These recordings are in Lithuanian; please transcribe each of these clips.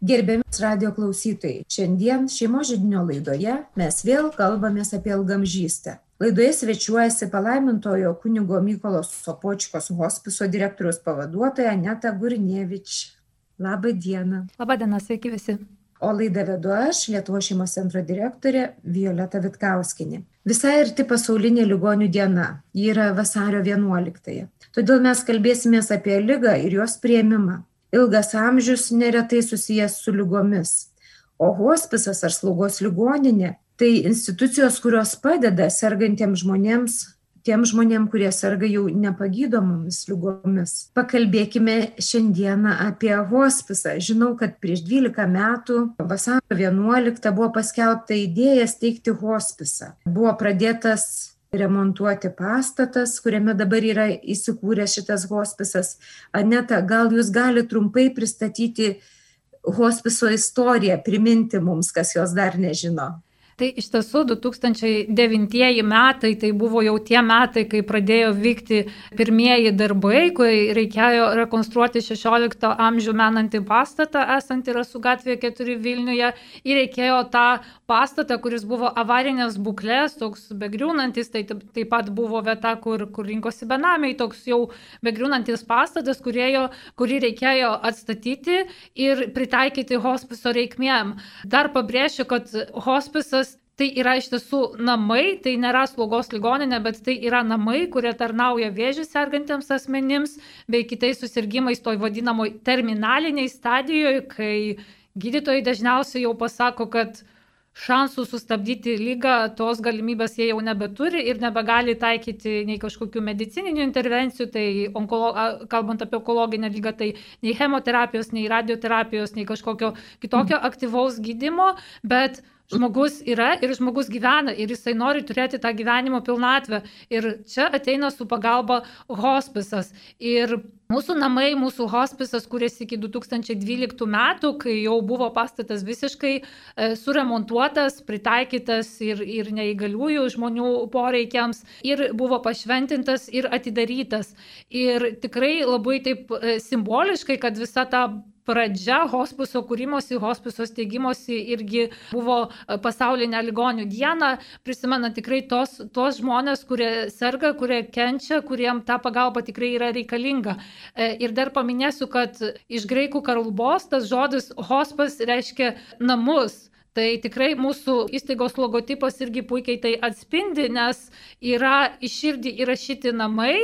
Gerbiamis radio klausytojai, šiandien šeimo žydinio laidoje mes vėl kalbamės apie ilgamžystę. Laidoje svečiuojasi palaimintojo kunigo Mykolos Sopočkos hospiso direktorius pavaduotoja Neta Gurnievič. Labą dieną. Labą dieną, sveiki visi. O laidą vedu aš, Lietuvo šeimos centro direktorė Violeta Vitkauskinė. Visai arti pasaulinė ligonių diena. Ji yra vasario 11. Todėl mes kalbėsime apie lygą ir jos prieimimą ilgas amžius neretai susijęs su lygomis. O hospisas ar slaugos ligoninė tai institucijos kurios padeda sergantiems žmonėms tiem žmonėm kurie serga jau nepagydomomis ligomis pakalbėkime šiandieną apie hospisą žinau kad prieš dvylika metų vasario vienuoliktą buvo paskelbta idėja steigti hospisą buvo pradėtas remontuoti pastatas kuriame dabar yra įsikūręs šitas hospisas. Aneta gal jūs galit trumpai pristatyti hospiso istoriją priminti mums kas jos dar nežino Tai iš tiesų 2009 metai tai buvo jau tie metai, kai pradėjo vykti pirmieji darbai, kai reikėjo rekonstruoti 16 amžių menantį pastatą, esantį Rasų gatvėje 4 Vilniuje, ir reikėjo tą pastatą, kuris buvo avarinės būklės, toks begriūnantis, tai taip pat buvo vieta, kur, kur rinkosi benamiai, toks jau begriūnantis pastatas, kurėjo, kurį reikėjo atstatyti ir pritaikyti hospiso reikmėm. Dar pabrėšiu, kad hospisas tai yra iš tiesų namai, tai nėra slaugos ligoninė, bet tai yra namai, kurie tarnauja vėžių sergantiems asmenims bei kitais susirgymais toj vadinamoj terminaliniai stadijoje, kai gydytojai dažniausiai jau pasako, kad šansų sustabdyti lygą, tos galimybės jie jau nebeturi ir nebegali taikyti nei kažkokių medicininių intervencijų, tai onkolo, kalbant apie onkologinę lygą, tai nei chemoterapijos, nei radioterapijos, nei kažkokio kitokio aktyvaus gydimo, bet žmogus yra ir žmogus gyvena ir jisai nori turėti tą gyvenimo pilnatvę. Ir čia ateina su pagalba hospisas. Ir mūsų namai, mūsų hospisas, kuris iki 2012 metų, kai jau buvo pastatas visiškai e, suremontuotas, pritaikytas ir, ir neįgaliųjų žmonių poreikiams, ir buvo pašventintas ir atidarytas. Ir tikrai labai taip e, simboliškai, kad visa ta pradžia hospiso kūrimosi, hospiso steigimosi irgi buvo e, pasaulinė ligonių diena. Prisimena tikrai tos, tos žmonės, kurie serga, kurie kenčia, kuriem ta pagalba tikrai yra reikalinga. E, ir dar paminėsiu, kad iš graikų kalbos tas žodis hospas reiškia namus. Tai tikrai mūsų įstaigos logotipas irgi puikiai tai atspindi, nes yra iširdį įrašyti namai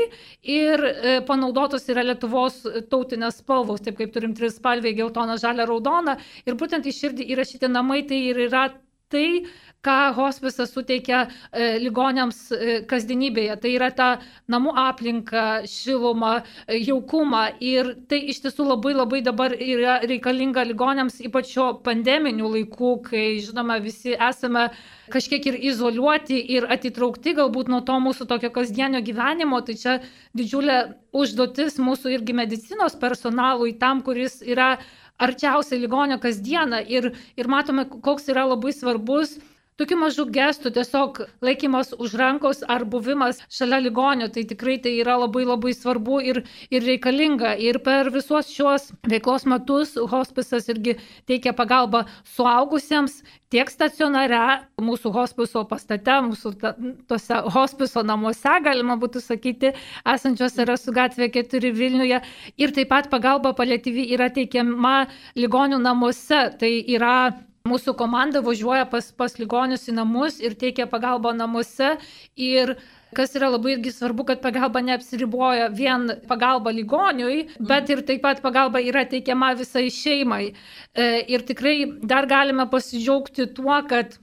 ir e, panaudotos yra Lietuvos tautinės spalvos, taip kaip turim tris spalvį - geltona, žalia, raudona. Ir būtent iširdį įrašyti namai tai ir yra tai, ką hospisas suteikia e, ligonėms e, kasdienybėje. Tai yra ta namų aplinka, šiluma, e, jaukumą. Ir tai iš tiesų labai labai dabar yra reikalinga ligonėms, ypač šio pandeminių laikų, kai, žinoma, visi esame kažkiek ir izoliuoti ir atitraukti galbūt nuo to mūsų tokio kasdienio gyvenimo, tai čia didžiulė užduotis mūsų irgi medicinos personalui tam, kuris yra arčiausiai ligonio kasdieną. Ir, ir matome, koks yra labai svarbus tokių mažų gestų, tiesiog laikymas už rankos ar buvimas šalia ligonio, tai tikrai tai yra labai labai svarbu ir, ir reikalinga. Ir per visos šios veiklos metus hospisas irgi teikia pagalbą suaugusiems tiek stacionare, mūsų hospiso pastate, mūsų ta, tose hospiso namuose, galima būtų sakyti, esančiose Rasų gatvė 4 Vilniuje. Ir taip pat pagalba paliatyvi yra teikiama ligonių namuose. Tai yra Mūsų komanda važiuoja pas, pas ligonius į namus ir teikia pagalbą namuose. Ir kas yra labai irgi svarbu, kad pagalba neapsiriboja vien pagalba ligoniui, bet ir taip pat pagalba yra teikiama visai šeimai. E, ir tikrai dar galime pasidžiaugti tuo, kad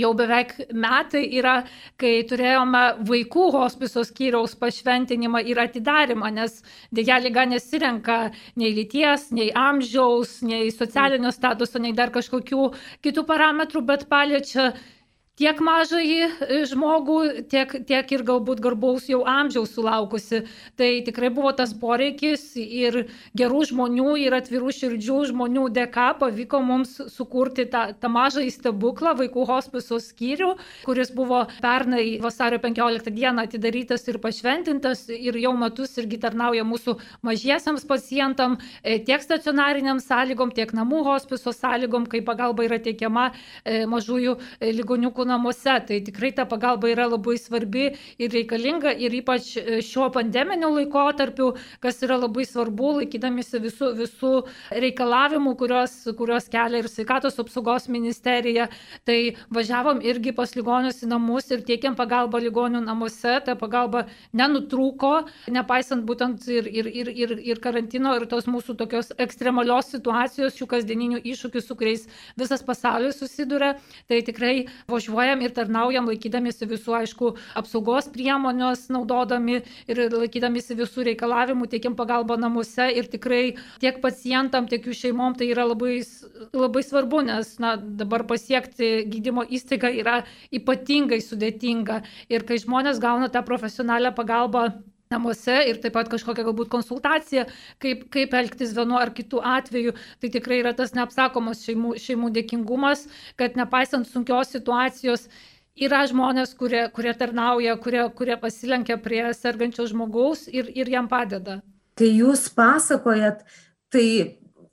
jau beveik metai yra, kai turėjome vaikų hospiso skyriaus pašventinimą ir atidarimą, nes dėja lyga nesirenka nei lyties, nei amžiaus, nei socialinio statuso, nei dar kažkokių kitų parametrų, bet paliečia tiek mažąjį e, žmogų, tiek, tiek ir galbūt garbaus jau amžiaus sulaukusi. Tai tikrai buvo tas poreikis ir gerų žmonių, ir atvirų širdžių žmonių dėka pavyko mums sukurti tą, tą mažą stebuklą vaikų hospiso skyrių, kuris buvo pernai vasario 15 dieną atidarytas ir pašventintas ir jau metus irgi tarnauja mūsų mažiesiams pacientam, e, tiek stacionariniam sąlygom, tiek namų hospiso sąlygom, kai pagalba yra teikiama e, mažųjų ligoniukų namuose. Tai tikrai ta pagalba yra labai svarbi ir reikalinga ir ypač e, šiuo pandeminiu laikotarpiu, kas yra labai svarbu, laikydamisi visų, visų reikalavimų, kurios, kurios kelia ir sveikatos apsaugos ministerija. Tai važiavom irgi pas ligonius į namus ir tiekėm pagalbą ligonių namuose. Ta pagalba nenutrūko, nepaisant būtent ir, ir, ir, ir, ir karantino, ir tos mūsų tokios ekstremalios situacijos, šių kasdieninių iššūkių, su kuriais visas pasaulis susiduria. Tai tikrai važiuojame važiuojam ir tarnaujam laikydamėsi visų, aišku, apsaugos priemonės, naudodami ir laikydamėsi visų reikalavimų, teikiam pagalbą namuose ir tikrai tiek pacientam, tiek jų šeimom tai yra labai, labai svarbu, nes na, dabar pasiekti gydymo įstaigą yra ypatingai sudėtinga. Ir kai žmonės gauna tą profesionalią pagalbą, namuose ir taip pat kažkokia galbūt konsultacija, kaip, kaip elgtis vienu ar kitu atveju. Tai tikrai yra tas neapsakomas šeimų, šeimų dėkingumas, kad nepaisant sunkios situacijos, yra žmonės, kurie, kurie tarnauja, kurie, kurie pasilenkia prie sergančio žmogaus ir, ir jam padeda. Kai jūs pasakojat, tai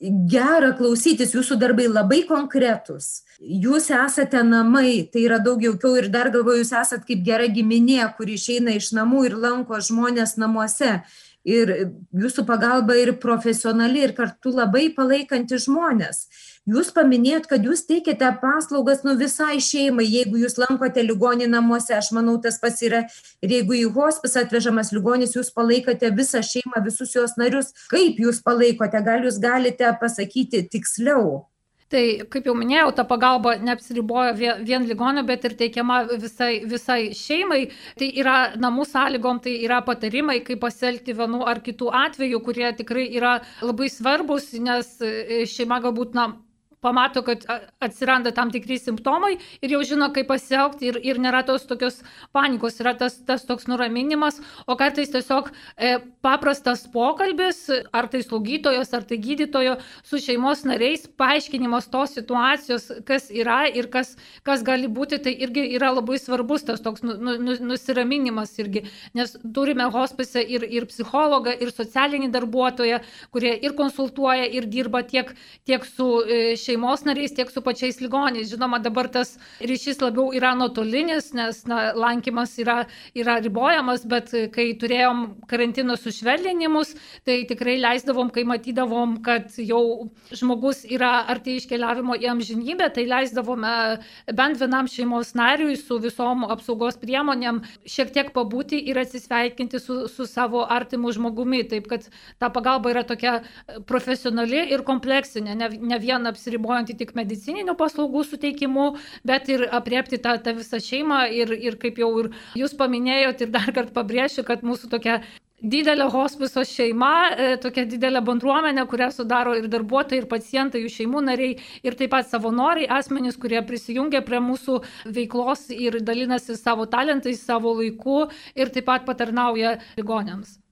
gera klausytis, jūsų darbai labai konkretus. Jūs esate namai, tai yra daug jaukiau ir dar galvoju, jūs esate kaip gera giminė, kuri išeina iš namų ir lanko žmonės namuose ir jūsų pagalba ir profesionali, ir kartu labai palaikanti žmonės. Jūs paminėjot, kad jūs teikiate paslaugas nu visai šeimai, jeigu jūs lankote ligonį namuose, aš manau, tas pats yra. Ir jeigu į hospisą atvežamas ligonis, jūs palaikote visą šeimą, visus jos narius. Kaip jūs palaikote, gal jūs galite pasakyti tiksliau? Tai, kaip jau minėjau, ta pagalba neapsiriboja vien, ligonių, bet ir teikiama visai, visai šeimai. Tai yra namų sąlygom, tai yra patarimai, kaip pasielgti vienu ar kitų atveju, kurie tikrai yra labai svarbus, nes e, šeima galbūt, na, pamato, kad atsiranda tam tikri simptomai ir jau žino, kaip pasielgti ir, ir nėra tos tokios panikos, yra tas, tas toks nuraminimas, o kartais tiesiog e, paprastas pokalbis, ar tai slaugytojos, ar tai gydytojo su šeimos nariais, paaiškinimas tos situacijos, kas yra ir kas, kas gali būti, tai irgi yra labai svarbus tas toks nu, nu, nu nusiraminimas irgi, nes turime hospise ir, ir psichologą, ir socialinį darbuotoją, kurie ir konsultuoja, ir dirba tiek, tiek su e, šeimos šeimos nariais, tiek su pačiais ligoniais. Žinoma, dabar tas ryšys labiau yra nuotolinis, nes na, lankymas yra, yra ribojamas, bet kai turėjom karantino sušvelninimus, tai tikrai leisdavom, kai matydavom, kad jau žmogus yra arti iškeliavimo į amžinybę, tai leisdavome bent vienam šeimos nariui su visom apsaugos priemonėm šiek tiek pabūti ir atsisveikinti su, su savo artimu žmogumi. Taip kad ta pagalba yra tokia profesionali ir kompleksinė, ne, ne vien apsiribojama neapsiribojant tik medicininių paslaugų suteikimu, bet ir apriepti tą, tą visą šeimą ir, ir kaip jau ir jūs paminėjot ir dar kartą pabrėšiu, kad mūsų tokia didelė hospiso šeima, e, tokia didelė bendruomenė, kurią sudaro ir darbuotojai, ir pacientai, jų šeimų nariai, ir taip pat savanoriai, asmenys, kurie prisijungia prie mūsų veiklos ir dalinasi savo talentais, savo laiku ir taip pat patarnauja ligonėms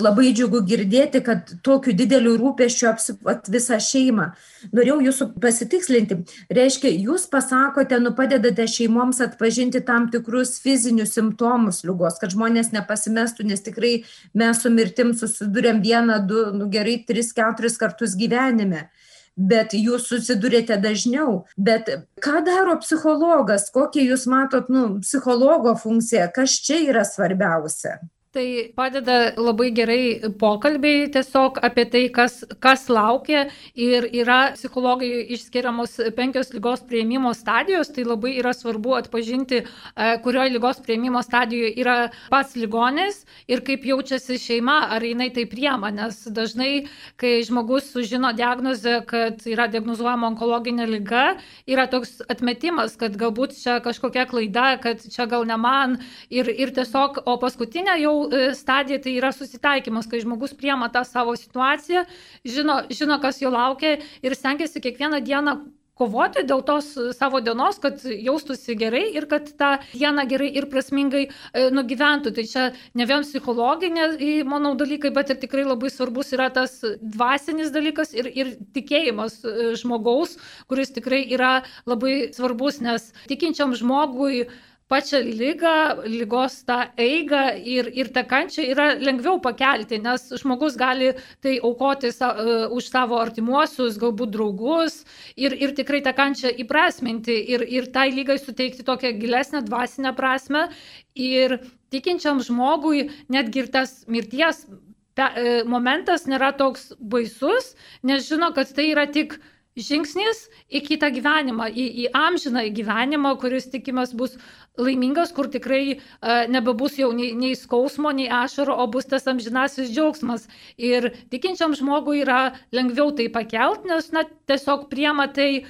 labai džiugu girdėti, kad tokiu dideliu rūpeščiu apsipat visą šeimą. Norėjau jūsų pasitikslinti. Reiškia, jūs pasakote, nu padedate šeimoms atpažinti tam tikrus fizinius simptomus lygos, kad žmonės nepasimestų, nes tikrai mes su mirtim susidurėm vieną, du, nu gerai, tris, keturis kartus gyvenime bet jūs susidurėte dažniau. Bet ką daro psichologas, kokią jūs matot, nu, psichologo funkciją, kas čia yra svarbiausia? Tai padeda labai gerai pokalbiai tiesiog apie tai, kas, kas laukia. Ir yra psichologai išskiriamos penkios lygos prieimimo stadijos, tai labai yra svarbu atpažinti, e, kurioje lygos prieimimo stadijoje yra pats ligonis ir kaip jaučiasi šeima, ar jinai tai priema, nes dažnai, kai žmogus sužino diagnozę, kad yra diagnozuojama onkologinė lyga, yra toks atmetimas, kad galbūt čia kažkokia klaida, kad čia gal ne man. Ir, ir tiesiog, o paskutinė jau stadija tai yra susitaikymas, kai žmogus priema tą savo situaciją, žino, žino kas jo laukia ir stengiasi kiekvieną dieną kovoti dėl tos savo dienos, kad jaustųsi gerai ir kad tą dieną gerai ir prasmingai e, nugyventų. Tai čia ne vien psichologinė, manau, dalykai, bet ir tikrai labai svarbus yra tas dvasinis dalykas ir, ir tikėjimas e, žmogaus, kuris tikrai yra labai svarbus, nes tikinčiam žmogui pačią lygą, lygos tą eigą ir, ir tą kančią yra lengviau pakelti, nes žmogus gali tai aukoti sa, uh, už savo artimuosius, galbūt draugus ir, ir tikrai tą kančią įprasminti ir, ir tai lygai suteikti tokią gilesnę dvasinę prasme. Ir tikinčiam žmogui netgi ir tas mirties uh, momentas nėra toks baisus, nes žino, kad tai yra tik žingsnis į kitą gyvenimą, į, į amžiną gyvenimą, kuris tikimės bus laimingas, kur tikrai uh, nebebus jau nei, nei skausmo, nei ašaro, o bus tas amžinasis džiaugsmas. Ir tikinčiam žmogui yra lengviau tai pakelt, nes na, tiesiog priema tai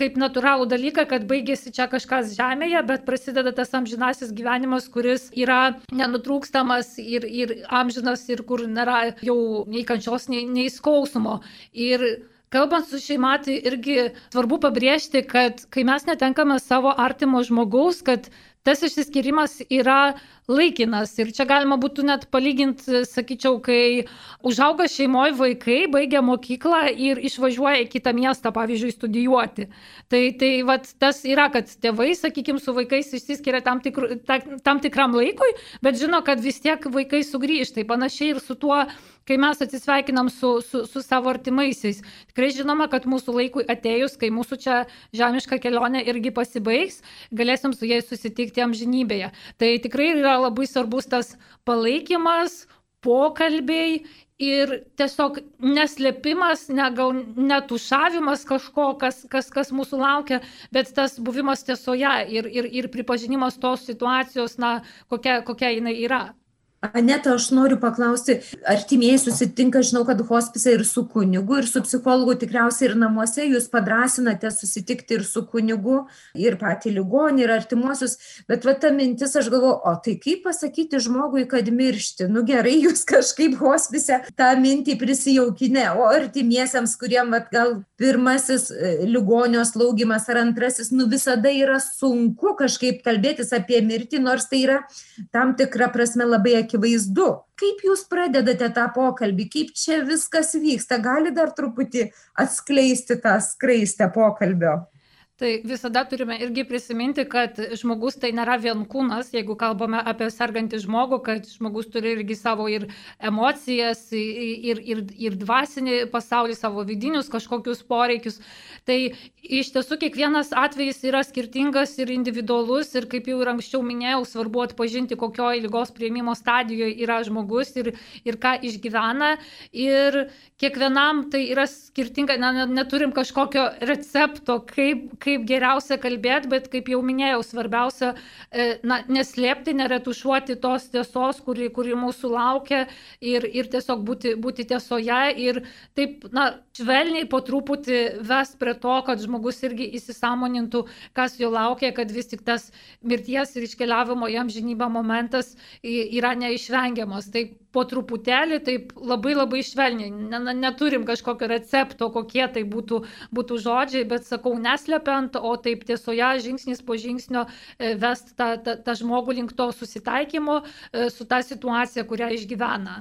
kaip natūralų dalyką, kad baigėsi čia kažkas žemėje, bet prasideda tas amžinasis gyvenimas, kuris yra nenutrūkstamas ir, ir amžinas ir kur nėra jau nei kančios, nei, nei skausmo. Ir Kalbant su šeima, tai irgi svarbu pabrėžti, kad kai mes netenkame savo artimo žmogaus, kad tas išsiskirimas yra laikinas. Ir čia galima būtų net palyginti, sakyčiau, kai užauga šeimoje vaikai, baigia mokyklą ir išvažiuoja į kitą miestą, pavyzdžiui, studijuoti. Tai, tai vat, tas yra, kad tėvai, sakykime, su vaikais išsiskiria tam, tikru, ta, tam tikram laikui, bet žino, kad vis tiek vaikai sugrįžta. Tai panašiai ir su tuo, kai mes atsisveikinam su, su, su savo artimaisiais. Tikrai žinoma, kad mūsų laikui atėjus, kai mūsų čia žemiška kelionė irgi pasibaigs, galėsim su jais susitikti amžinybėje. Tai tikrai yra labai svarbus tas palaikymas, pokalbiai ir tiesiog neslėpimas, ne gal netušavimas kažko, kas, kas, kas mūsų laukia, bet tas buvimas tiesoje ir, ir, ir pripažinimas tos situacijos, na, kokia, kokia jinai yra. Aneta, aš noriu paklausti, artimieji susitinka, žinau, kad hospise ir su kunigu, ir su psichologu tikriausiai ir namuose, jūs padrasinate susitikti ir su kunigu, ir patį ligonį, ir artimuosius, bet va ta mintis, aš galvoju, o tai kaip pasakyti žmogui, kad miršti? Nu gerai, jūs kažkaip hospise tą mintį prisijaukinę, o artimiesiems, kuriem va, gal pirmasis e, ligonio slaugimas ar antrasis, nu visada yra sunku kažkaip kalbėtis apie mirtį, nors tai yra tam tikra prasme labai akivaizdu. Kaip jūs pradedate tą pokalbį, kaip čia viskas vyksta, gali dar truputį atskleisti tą skraistę pokalbio? Tai visada turime irgi prisiminti, kad žmogus tai nėra vien kūnas, jeigu kalbame apie sergantį žmogų, kad žmogus turi irgi savo ir emocijas, ir, ir, ir dvasinį pasaulį, savo vidinius kažkokius poreikius. Tai iš tiesų kiekvienas atvejis yra skirtingas ir individualus ir kaip jau ir anksčiau minėjau, svarbu atpažinti, kokioje lygos prieimimo stadijoje yra žmogus ir, ir ką išgyvena. Ir kiekvienam tai yra skirtinga, ne, neturim kažkokio recepto, kaip, kaip kaip geriausia kalbėti, bet kaip jau minėjau, svarbiausia e, na, neslėpti, neretušuoti tos tiesos, kuri, kuri mūsų laukia ir, ir tiesiog būti, būti tiesoje ir taip, na, švelniai po truputį ves prie to, kad žmogus irgi įsisamonintų, kas jo laukia, kad vis tik tas mirties ir iškeliavimo jam žinybą momentas yra neišvengiamas. Taip po truputėlį, taip labai labai švelniai, neturim kažkokio recepto, kokie tai būtų, būtų žodžiai, bet sakau, neslepiant, o taip tiesoje žingsnis po žingsnio e, vest tą, tą, tą žmogų link to susitaikymo e, su tą situacija, kurią išgyvena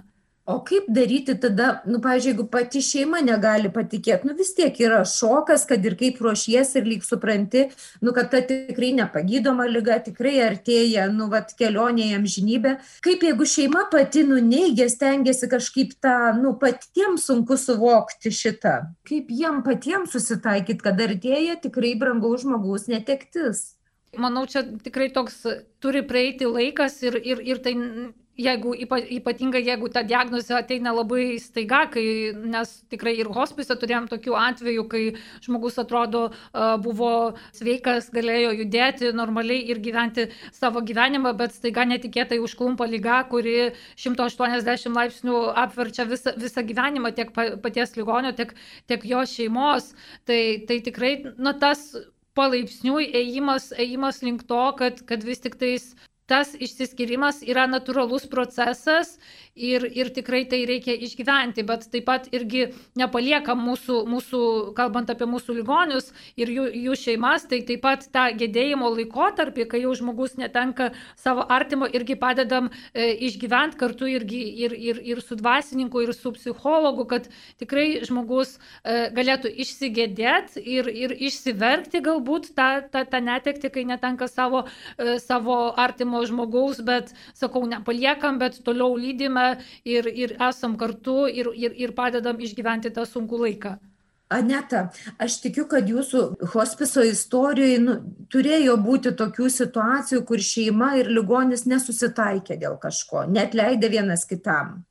o kaip daryti tada nu pavyzdžiui jeigu pati šeima negali patikėt nu vis tiek yra šokas kad ir kaip ruošiesi ir lyg supranti nu kad ta tikrai nepagydoma liga tikrai artėja nu vat kelionė į amžinybę. Kaip jeigu šeima pati nu neigia stengiasi kažkaip tą nu patiem sunku suvokti šitą? Kaip jiem patiem susitaikyt kad artėja tikrai brangaus žmogaus netektis? Manau, čia tikrai toks turi prieiti laikas ir, ir, ir tai jeigu ypatingai jeigu ta diagnozė ateina labai staiga, kai, nes tikrai ir hospise turėjom tokių atvejų, kai žmogus atrodo buvo sveikas, galėjo judėti normaliai ir gyventi savo gyvenimą, bet staiga netikėtai užklumpa lyga, kuri 180 laipsnių apverčia visą, visą gyvenimą tiek paties ligonio, tiek, tiek jo šeimos. Tai, tai tikrai, na, tas palaipsniui ėjimas, ėjimas link to, kad, kad vis tik tais tas išsiskyrimas yra natūralus procesas ir, ir tikrai tai reikia išgyventi, bet taip pat irgi nepalieka mūsų, mūsų kalbant apie mūsų ligonius ir jų, jų šeimas, tai taip pat tą gedėjimo laikotarpį, kai jau žmogus netenka savo artimo, irgi padedam e, išgyventi kartu irgi ir, ir, ir su dvasininku, ir su psichologu, kad tikrai žmogus e, galėtų išsigėdėti ir, ir išsiverkti galbūt tą, tą, tą netekti, kai netenka savo, e, savo artimo žmogaus, bet sakau, nepaliekam, bet toliau lydime ir, ir esam kartu ir, ir, ir padedam išgyventi tą sunkų laiką. Aneta, aš tikiu, kad jūsų hospiso istorijoje nu, turėjo būti tokių situacijų, kur šeima ir ligonis nesusitaikė dėl kažko, net leidė vienas kitam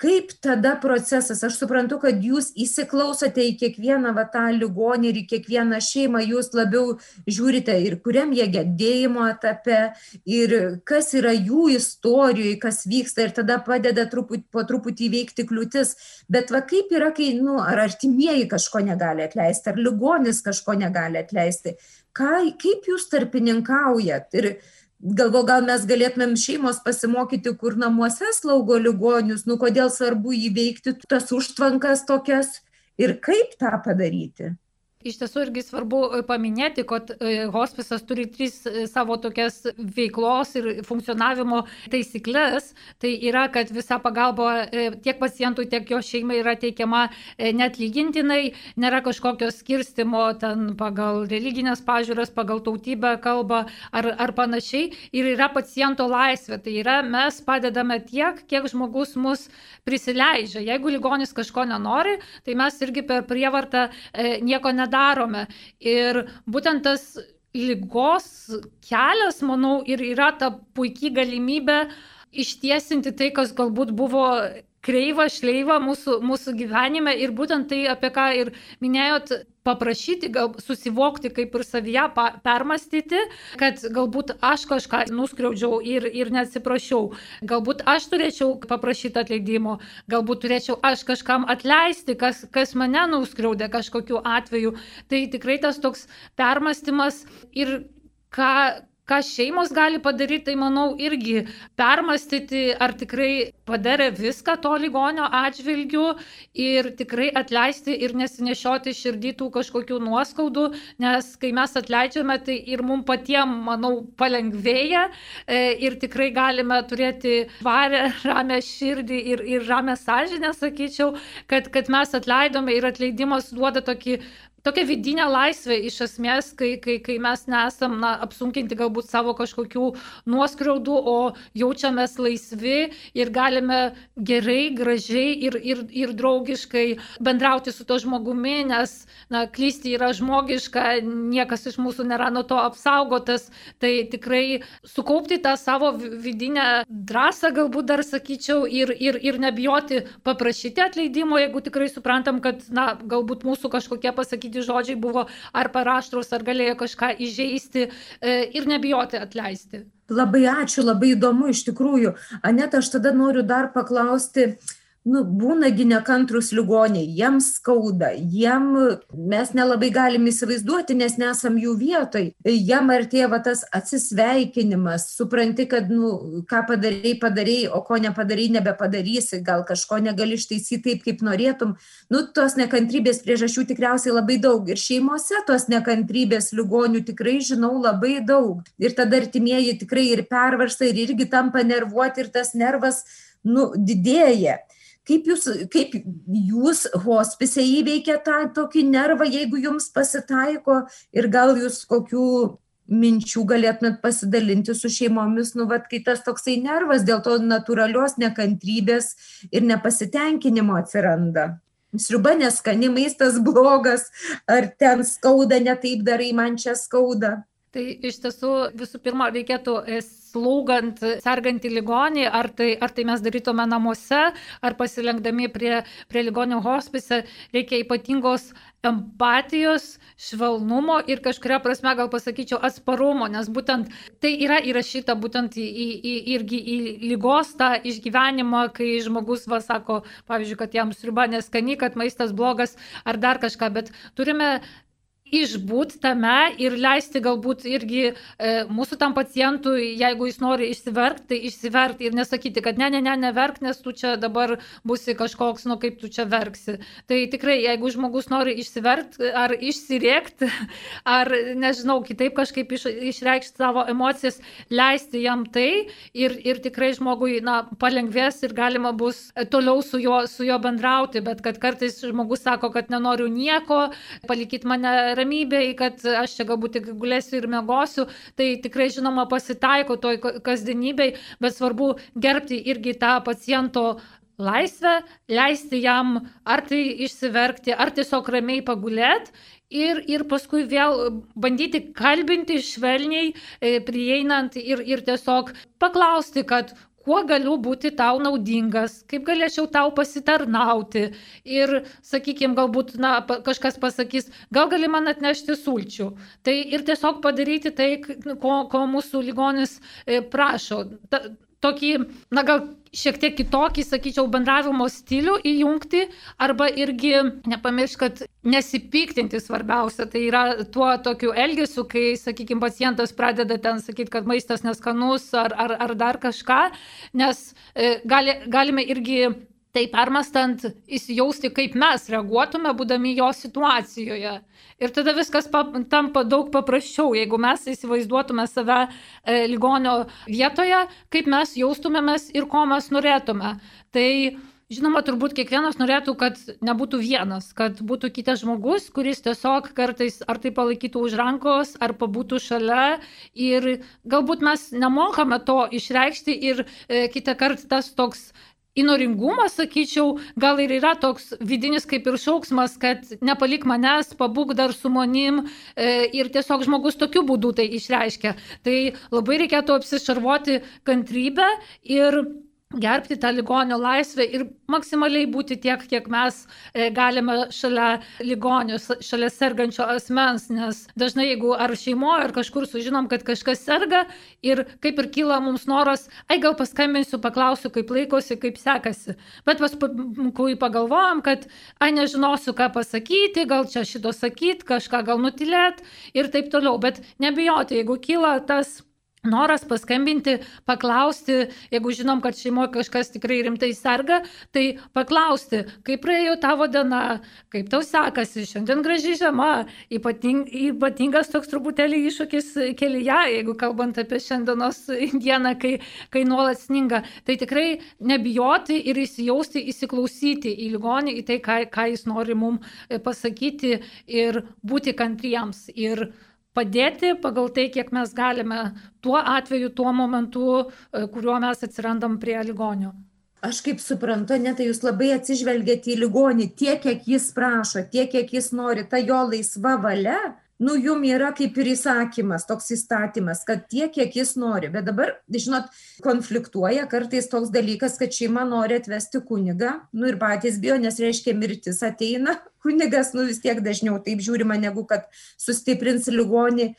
kaip tada procesas? Aš suprantu kad jūs įsiklausote į kiekvieną va tą ligonį ir į kiekvieną šeimą jūs labiau žiūrite ir kuriam jie gedėjimo etape ir kas yra jų istorijoj kas vyksta ir tada padeda truput po truputį įveikti kliūtis. Bet va kaip yra kai nu ar artimieji kažko negali atleisti ar ligonis kažko negali atleisti? Ką kaip jūs tarpininkaujat ir galvoju gal mes galėtumėm šeimos pasimokyti kur namuose slaugo ligonius nu kodėl svarbu įveikti tas užtvankas tokias ir kaip tą padaryti Iš tiesų irgi svarbu e, paminėti, kad e, hospisas turi tris e, savo tokias veiklos ir funkcionavimo taisyklės. Tai yra, kad visa pagalba tiek pacientui, tiek jo šeimai yra teikiama netlygintinai, nėra kažkokio skirstimo ten pagal religinės pažiūras, pagal tautybę, kalbą ar, ar panašiai. Ir yra paciento laisvė. Tai yra, mes padedame tiek, kiek žmogus mus prisileidžia. Jeigu ligonis kažko nenori, tai mes irgi per prievartą nieko nedarome nedarome. Ir būtent tas lygos kelias, manau, ir yra ta puikiai galimybė ištiesinti tai, kas galbūt buvo kreivą, šleivą mūsų, mūsų gyvenime ir būtent tai, apie ką ir minėjot, paprašyti, gal susivokti, kaip ir savyje permastyti, kad galbūt aš kažką nuskriaudžiau ir, ir neatsiprašiau, galbūt aš turėčiau paprašyti atleidimo, galbūt turėčiau aš kažkam atleisti, kas, kas mane nuskriaudė kažkokiu atveju. Tai tikrai tas toks permastymas ir ką, ką šeimos gali padaryti, tai manau irgi permastyti, ar tikrai padarė viską to ligonio atžvilgiu ir tikrai atleisti ir nesinešioti širdytų kažkokių nuoskaudų, nes kai mes atleidžiame, tai ir mums patiems, manau, palengvėja e, ir tikrai galime turėti varę, ramę širdį ir, ir ramę sąžinę, sakyčiau, kad, kad mes atleidome ir atleidimas duoda tokį tokia vidinė laisvė iš esmės, kai, kai, kai mes nesam na, apsunkinti galbūt savo kažkokių nuoskriaudų, o jaučiamės laisvi ir galime gerai, gražiai ir, ir, ir draugiškai bendrauti su to žmogumi, nes na, klysti yra žmogiška, niekas iš mūsų nėra nuo to apsaugotas, tai tikrai sukaupti tą savo vidinę drąsą, galbūt dar sakyčiau, ir, ir, ir nebijoti paprašyti atleidimo, jeigu tikrai suprantam, kad na, galbūt mūsų kažkokie pasakyti pasakyti žodžiai buvo ar paraštrus, ar galėjo kažką įžeisti e, ir nebijoti atleisti. Labai ačiū, labai įdomu iš tikrųjų. Anet, aš tada noriu dar paklausti, nu būna gi nekantrūs ligoniai jiems skauda jiem mes nelabai galim įsivaizduoti nes nesam jų vietoj. Jiem artėja va tas atsisveikinimas supranti kad nu ką padarei padarei o ko nepadarei nebepadarysi gal kažko negali ištaisyt taip kaip norėtum. Nu tos nekantrybės priežasčių tikriausiai labai daug. Ir šeimose tos nekantrybės ligonių tikrai žinau labai daug. Ir tada artimieji tikrai ir pervargsta ir irgi tampa nervuoti ir tas nervas nu didėja kaip jūs kaip jūs hospise įveikiat tą tokį nervą jeigu jums pasitaiko ir gal jūs kokių minčių galėtumėt pasidalinti su šeimomis nu vat kai tas toksai nervas dėl to natūralios nekantrybės ir nepasitenkinimo atsiranda. Sriuba neskani maistas blogas ar ten skauda ne taip darai man čia skauda Tai iš tiesų visų pirma reikėtų slaugant sergantį ligonį, ar tai, ar tai mes darytume namuose, ar pasilenkdami prie, prie ligonio hospise, reikia ypatingos empatijos, švelnumo ir kažkuria prasme gal pasakyčiau atsparumo, nes būtent tai yra įrašyta būtent į, į, į, irgi į lygos tą išgyvenimą, kai žmogus va sako, pavyzdžiui, kad jam sriuba neskani, kad maistas blogas ar dar kažką, bet turime išbūti tame ir leisti galbūt irgi e, mūsų tam pacientui, jeigu jis nori išsiverkti, tai išsiverkti ir nesakyti, kad ne, ne, ne, neverk, nes tu čia dabar busi kažkoks, nu kaip tu čia verksi. Tai tikrai, jeigu žmogus nori išsiverkti ar išsirėkti, ar nežinau, kitaip kažkaip iš, išreikšti savo emocijas, leisti jam tai ir, ir tikrai žmogui, na, palengvės ir galima bus toliau su juo, su juo bendrauti, bet kad kartais žmogus sako, kad nenoriu nieko, palikit mane ramybėje, kad aš čia galbūt tik gulėsiu ir mėgosiu, tai tikrai žinoma pasitaiko toj kasdienybei, bet svarbu gerbti irgi tą paciento laisvę, leisti jam ar tai išsiverkti, ar tiesiog ramiai pagulėti ir, ir paskui vėl bandyti kalbinti švelniai, e, prieinant ir, ir tiesiog paklausti, kad kuo galiu būti tau naudingas, kaip galėčiau tau pasitarnauti. Ir, sakykime, galbūt na, kažkas pasakys, gal gali man atnešti sulčių. Tai ir tiesiog padaryti tai, ko, ko mūsų ligonis e, prašo. Ta, tokį, na gal šiek tiek kitokį, sakyčiau, bendravimo stilių įjungti, arba irgi nepamiršk, kad nesipiktinti svarbiausia, tai yra tuo tokiu elgesiu, kai, sakykime, pacientas pradeda ten sakyti, kad maistas neskanus ar, ar, ar dar kažką, nes e, gali, galime irgi tai permastant įsijausti, kaip mes reaguotume, būdami jo situacijoje. Ir tada viskas pa, tampa daug paprasčiau, jeigu mes įsivaizduotume save e, ligonio vietoje, kaip mes jaustumėmės ir ko mes norėtume. Tai Žinoma, turbūt kiekvienas norėtų, kad nebūtų vienas, kad būtų kitas žmogus, kuris tiesiog kartais ar tai palaikytų už rankos, ar pabūtų šalia. Ir galbūt mes nemokame to išreikšti ir e, kitą kartą tas toks įnoringumas, sakyčiau, gal ir yra toks vidinis kaip ir šauksmas, kad nepalik manęs, pabūk dar su manim e, ir tiesiog žmogus tokiu būdu tai išreiškia. Tai labai reikėtų apsišarvoti kantrybę ir gerbti tą ligonio laisvę ir maksimaliai būti tiek, kiek mes e, galime šalia ligonio, šalia sergančio asmens, nes dažnai jeigu ar šeimoje, ar kažkur sužinom, kad kažkas serga ir kaip ir kyla mums noras, ai gal paskambinsiu, paklausiu, kaip laikosi, kaip sekasi. Bet paskui pagalvojam, kad ai nežinosiu, ką pasakyti, gal čia šito sakyti, kažką gal nutilėt ir taip toliau. Bet nebijoti, jeigu kyla tas Noras paskambinti, paklausti, jeigu žinom, kad šeimoje kažkas tikrai rimtai serga, tai paklausti, kaip praėjo tavo diena, kaip tau sekasi, šiandien graži žiema, ypating, ypatingas toks truputėlį iššūkis kelyje, jeigu kalbant apie šiandienos dieną, kai, kai nuolat sninga. Tai tikrai nebijoti ir įsijausti, įsiklausyti į ligonį, į tai, ką, ką jis nori mums pasakyti ir būti kantriems. Ir padėti pagal tai, kiek mes galime tuo atveju, tuo momentu, e, kuriuo mes atsirandam prie ligonio. Aš kaip suprantu, net tai jūs labai atsižvelgėte į ligonį tiek, kiek jis prašo, tiek, kiek jis nori, ta jo laisva valia nu jum yra kaip ir įsakymas toks įstatymas kad tiek kiek jis nori. Bet dabar žinot konfliktuoja kartais toks dalykas kad šeima nori atvesti kunigą nu ir patys bijo nes reiškia mirtis ateina. Kunigas nu vis tiek dažniau taip žiūrima negu kad sustiprins ligonį.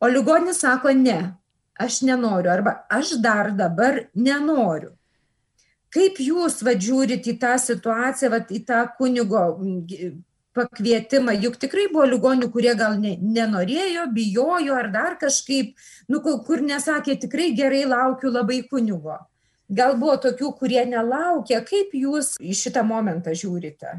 O ligonis sako ne aš nenoriu arba aš dar dabar nenoriu. Kaip jūs vat žiūrit į tą situaciją vat į tą kunigo pakvietimą. Juk tikrai buvo ligonių kurie gal ne nenorėjo bijojo ar dar kažkaip nu kur nesakė tikrai gerai laukiu labai kunigo. Gal buvo tokių kurie nelaukė. Kaip jūs į šitą momentą žiūrite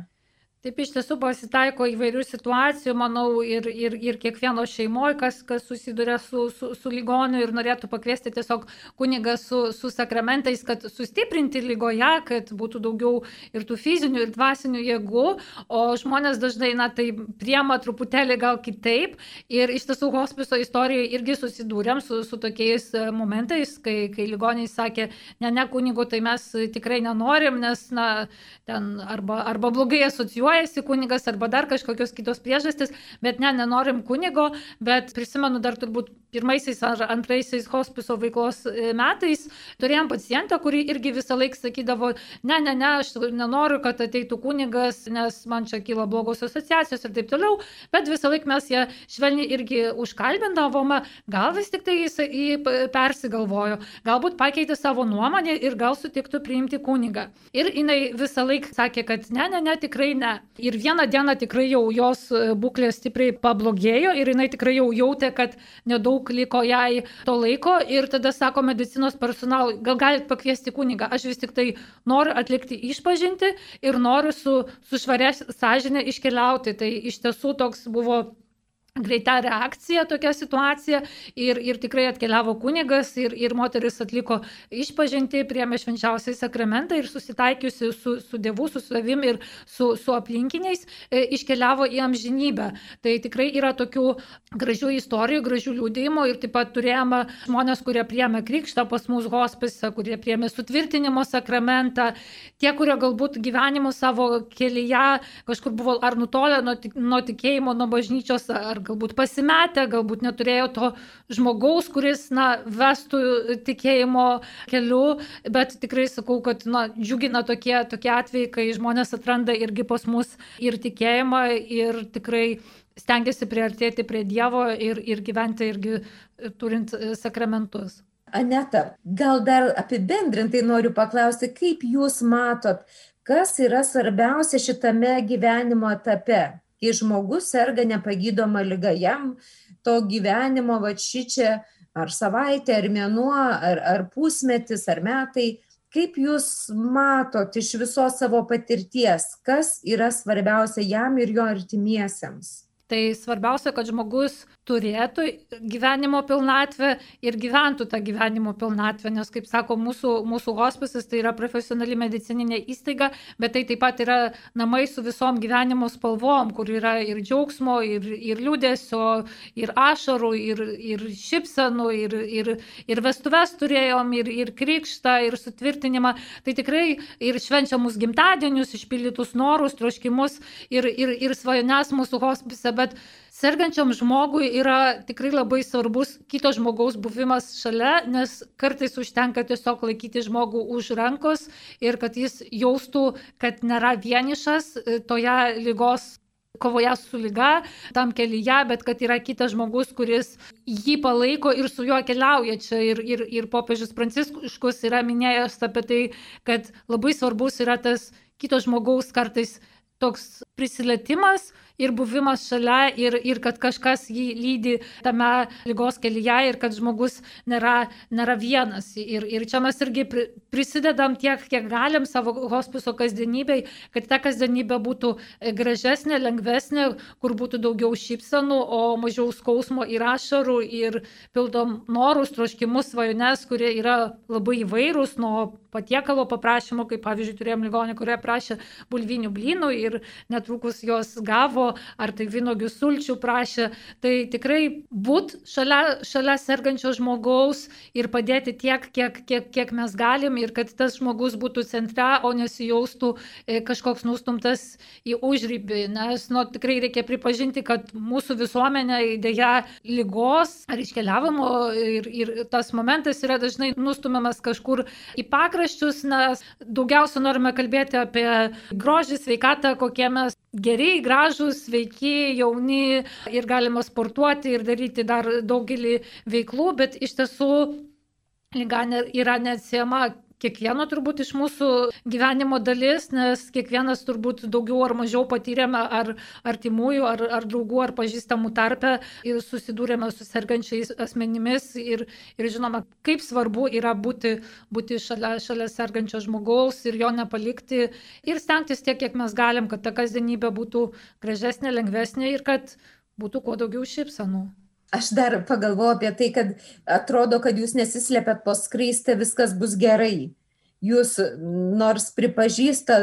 Taip iš tiesų pasitaiko įvairių situacijų, manau, ir, ir, ir kiekvieno šeimoje, kas, kas susiduria su, su, su ligoniu ir norėtų pakviesti tiesiog kunigą su, su sakramentais, kad sustiprinti lygoje, kad būtų daugiau ir tų fizinių, ir dvasinių jėgų, o žmonės dažnai, na, tai priema truputėlį gal kitaip. Ir iš tiesų hospiso istorijoje irgi susidūrėm su, su tokiais e, momentais, kai, kai ligoniai sakė, ne, ne kunigo, tai mes tikrai nenorim, nes, na, ten arba, arba blogai asocijuojame asocijuojasi kunigas arba dar kažkokios kitos priežastys, bet ne, nenorim kunigo, bet prisimenu dar turbūt pirmaisiais ar antraisiais hospiso veiklos e, metais turėjom pacientą, kuri irgi visą laiką sakydavo, ne, ne, ne, aš nenoriu, kad ateitų kunigas, nes man čia kyla blogos asociacijos ir taip toliau, bet visą laiką mes ją švelniai irgi užkalbindavome, gal vis tik tai jis persigalvojo, galbūt pakeitė savo nuomonę ir gal sutiktų priimti kunigą. Ir jinai visą laiką sakė, kad ne, ne, ne, tikrai ne. Ir vieną dieną tikrai jau jos e, būklė stipriai pablogėjo ir jinai tikrai jau jautė, kad nedaug liko jai to laiko ir tada sako medicinos personalui, gal galit pakviesti kunigą, aš vis tik tai noriu atlikti išpažinti ir noriu su, su švarė sąžinė iškeliauti. Tai iš tiesų toks buvo greita reakcija tokia situacija ir, ir tikrai atkeliavo kunigas ir, ir moteris atliko išpažinti, priemė švenčiausiai sakramentą ir susitaikiusi su, su Dievu, su savim ir su, su aplinkiniais, e, iškeliavo į amžinybę. Tai tikrai yra tokių gražių istorijų, gražių liūdėjimų ir taip pat turėjome žmonės, kurie priemė krikštą pas mus hospise, kurie priemė sutvirtinimo sakramentą, tie, kurie galbūt gyvenimo savo kelyje kažkur buvo ar nutolę nuo, nuo tikėjimo, nuo bažnyčios, ar galbūt pasimetę, galbūt neturėjo to žmogaus, kuris, na, vestų tikėjimo keliu, bet tikrai sakau, kad, na, džiugina tokie, tokie atvejai, kai žmonės atranda irgi pas mus ir tikėjimą, ir tikrai stengiasi priartėti prie Dievo ir, ir gyventi irgi turint sakramentus. Aneta, gal dar apibendrintai noriu paklausti, kaip jūs matot, kas yra svarbiausia šitame gyvenimo etape? Kai žmogus serga nepagydoma lyga, jam to gyvenimo va ši čia ar savaitė, ar mėnuo, ar, ar pusmetis, ar metai, kaip jūs matot iš visos savo patirties, kas yra svarbiausia jam ir jo artimiesiems? Tai svarbiausia, kad žmogus turėtų gyvenimo pilnatvę ir gyventų tą gyvenimo pilnatvę, nes, kaip sako, mūsų, mūsų hospisas tai yra profesionali medicininė įstaiga, bet tai taip pat yra namai su visom gyvenimo spalvom, kur yra ir džiaugsmo, ir, ir liūdėsio, ir ašarų, ir, ir šipsenų, ir, ir, ir vestuves turėjom, ir, ir krikštą, ir sutvirtinimą. Tai tikrai ir švenčiamus gimtadienius, išpildytus norus, troškimus ir, ir, ir svajones mūsų hospise, bet sergančiam žmogui yra tikrai labai svarbus kito žmogaus buvimas šalia, nes kartais užtenka tiesiog laikyti žmogų už rankos ir kad jis jaustų, kad nėra vienišas e, toje lygos kovoje su lyga, tam kelyje, bet kad yra kitas žmogus, kuris jį palaiko ir su juo keliauja čia. Ir, ir, ir popiežius Pranciškus yra minėjęs apie tai, kad labai svarbus yra tas kito žmogaus kartais toks prisilietimas, ir buvimas šalia, ir, ir kad kažkas jį lydi tame lygos kelyje, ir kad žmogus nėra, nėra vienas. Ir, ir čia mes irgi prisidedam tiek, kiek galim savo hospiso kasdienybei, kad ta kasdienybė būtų gražesnė, lengvesnė, kur būtų daugiau šypsenų, o mažiau skausmo ir ašarų, ir pildom norus, troškimus, svajones, kurie yra labai įvairūs, nuo patiekalo paprašymo, kaip pavyzdžiui turėjom ligonį, kurie prašė bulvinių blynų ir netrukus jos gavo ar tai vynogių sulčių prašė. Tai tikrai būt šalia, šalia sergančio žmogaus ir padėti tiek, kiek, kiek, kiek mes galim ir kad tas žmogus būtų centre, o nesijaustų e, kažkoks nustumtas į užrybį. Nes nu, tikrai reikia pripažinti, kad mūsų visuomenė dėja lygos ar iškeliavimo ir, ir tas momentas yra dažnai nustumiamas kažkur į pakraščius, nes daugiausia norime kalbėti apie grožį, sveikatą, kokie mes geri, gražus, sveiki, jauni ir galima sportuoti ir daryti dar daugelį veiklų, bet iš tiesų lyga yra neatsiema kiekvieno turbūt iš mūsų gyvenimo dalis, nes kiekvienas turbūt daugiau ar mažiau patyrėme ar artimųjų, ar, ar draugų, ar pažįstamų tarpę ir susidūrėme su sergančiais asmenimis ir, ir žinoma, kaip svarbu yra būti, būti šalia, šalia sergančio žmogaus ir jo nepalikti ir stengtis tiek, kiek mes galim, kad ta kasdienybė būtų gražesnė, lengvesnė ir kad būtų kuo daugiau šypsanų. Aš dar pagalvoju apie tai, kad atrodo, kad jūs nesislepiat po skraistę, viskas bus gerai. Jūs nors pripažįsta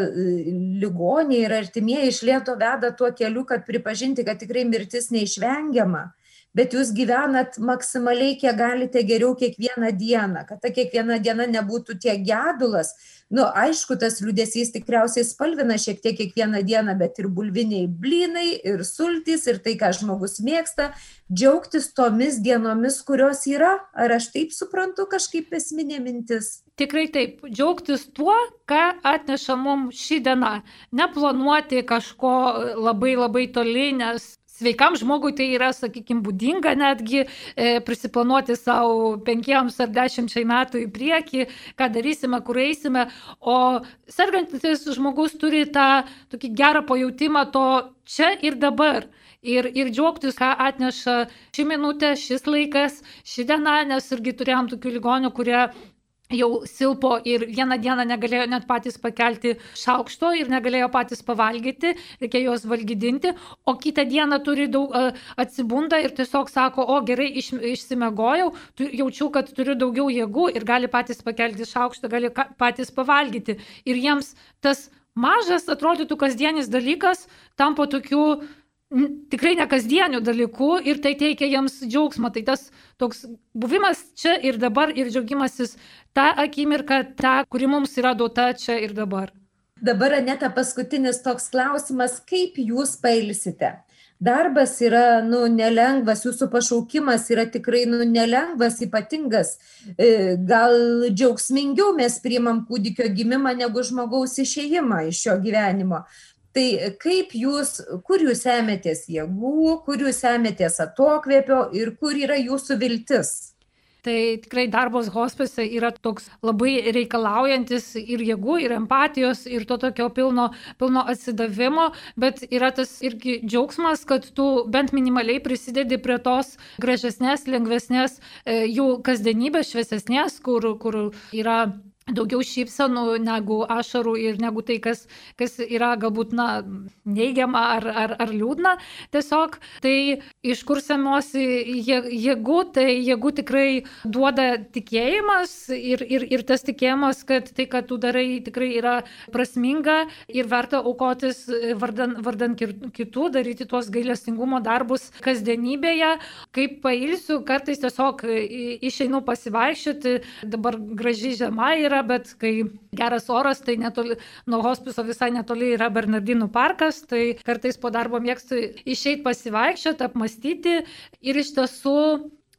ligoniai ir artimieji iš lieto veda tuo keliu, kad pripažinti, kad tikrai mirtis neišvengiama, bet jūs gyvenat maksimaliai, kiek galite geriau kiekvieną dieną, kad ta kiekviena diena nebūtų tiek gedulas, nu aišku tas liūdesys tikriausiai spalvina šiek tiek kiekvieną dieną bet ir bulviniai blynai ir sultys ir tai ką žmogus mėgsta džiaugtis tomis dienomis kurios yra. Ar aš taip suprantu kažkaip esminė mintis? Tikrai taip, džiaugtis tuo, ką atneša mums ši diena. Neplanuoti kažko labai labai toli, nes sveikam žmogui tai yra, sakykime, būdinga netgi e, prisiplanuoti savo penkiems ar dešimčiai metų į priekį, ką darysime, kur eisime, o sergantis žmogus turi tą tokį gerą pajūtimą to čia ir dabar. Ir, ir džiaugtis, ką atneša ši minutė, šis laikas, ši diena, nes irgi turėjom tokių ligonių, kurie jau silpo ir vieną dieną negalėjo net patys pakelti šaukšto ir negalėjo patys pavalgyti, reikėjo juos valgydinti, o kitą dieną turi daug atsibunda ir tiesiog sako, o gerai iš, išsimegojau, jaučiu, kad turiu daugiau jėgų ir gali patys pakelti šaukštą, gali patys pavalgyti. Ir jiems tas mažas, atrodytų kasdienis dalykas tampa tokiu tikrai nekasdienių dalykų ir tai teikia jiems džiaugsmą. Tai tas toks buvimas čia ir dabar ir džiaugimasis tą akimirką, tą, kuri mums yra duota čia ir dabar. Dabar, Aneta, paskutinis toks klausimas, kaip jūs pailsite? Darbas yra, nu, nelengvas, jūsų pašaukimas yra tikrai, nu, nelengvas, ypatingas. E, gal džiaugsmingiau mes priimam kūdikio gimimą negu žmogaus išėjimą iš šio gyvenimo. Tai kaip jūs, kur jūs ėmėtės jėgų, kur jūs ėmėtės atokvėpio ir kur yra jūsų viltis? Tai tikrai darbas hospise yra toks labai reikalaujantis ir jėgų, ir empatijos, ir to tokio pilno, pilno atsidavimo, bet yra tas irgi džiaugsmas, kad tu bent minimaliai prisidedi prie tos gražesnės, lengvesnės e, jų kasdienybės, šviesesnės, kur, kur yra daugiau šypsenų negu ašarų ir negu tai, kas, kas yra galbūt na, neigiama ar, ar, ar liūdna. Tiesiog tai iš kur semiuosi jėgų, tai jėgų tikrai duoda tikėjimas ir, ir, ir tas tikėjimas, kad tai, ką tu darai, tikrai yra prasminga ir verta aukotis vardan, vardan kitų, daryti tuos gailestingumo darbus kasdienybėje. Kaip pailsiu, kartais tiesiog išeinu pasivaikščioti, dabar graži žiema yra yra, bet kai geras oras, tai netoli, nuo hospiso visai netoli yra Bernardinų parkas, tai kartais po darbo mėgstu išeiti pasivaikščioti, apmastyti ir iš tiesų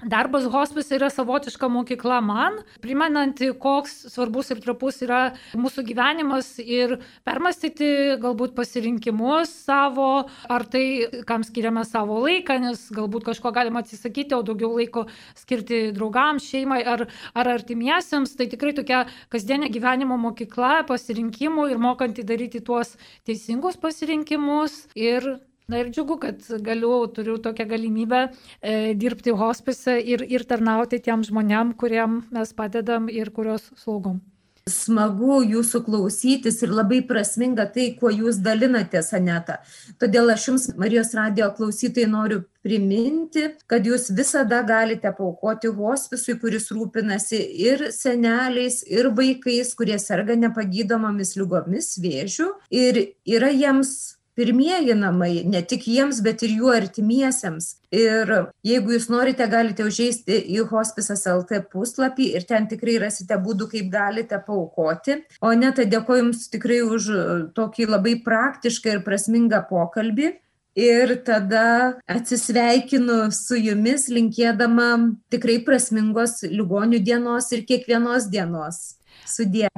Darbas hospise yra savotiška mokykla man, primenanti, koks svarbus ir trapus yra mūsų gyvenimas ir permastyti galbūt pasirinkimus savo, ar tai, kam skiriame savo laiką, nes galbūt kažko galima atsisakyti, o daugiau laiko skirti draugams, šeimai ar, ar artimiesiems. Tai tikrai tokia kasdienė gyvenimo mokykla pasirinkimų ir mokanti daryti tuos teisingus pasirinkimus ir Na ir džiugu, kad galiu, turiu tokią galimybę e, dirbti hospise ir, ir tarnauti tiem žmonėm, kuriem mes padedam ir kurios slaugom. Smagu jūsų klausytis ir labai prasminga tai, kuo jūs dalinatės, Aneta. Todėl aš jums, Marijos radio klausytojai, noriu priminti, kad jūs visada galite paukoti hospisui, kuris rūpinasi ir seneliais, ir vaikais, kurie serga nepagydomomis lygomis, vėžių. Ir yra jiems pirmieji namai ne tik jiems, bet ir jų artimiesiems. Ir jeigu jūs norite, galite užėsti į hospisas LT puslapį ir ten tikrai rasite būdų, kaip galite paukoti. O neta, dėkoju Jums tikrai už tokį labai praktišką ir prasmingą pokalbį. Ir tada atsisveikinu su jumis, linkėdama tikrai prasmingos ligonių dienos ir kiekvienos dienos. Sudie.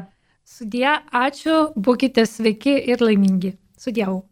Sudie, ačiū, būkite sveiki ir laimingi. Sudėjau.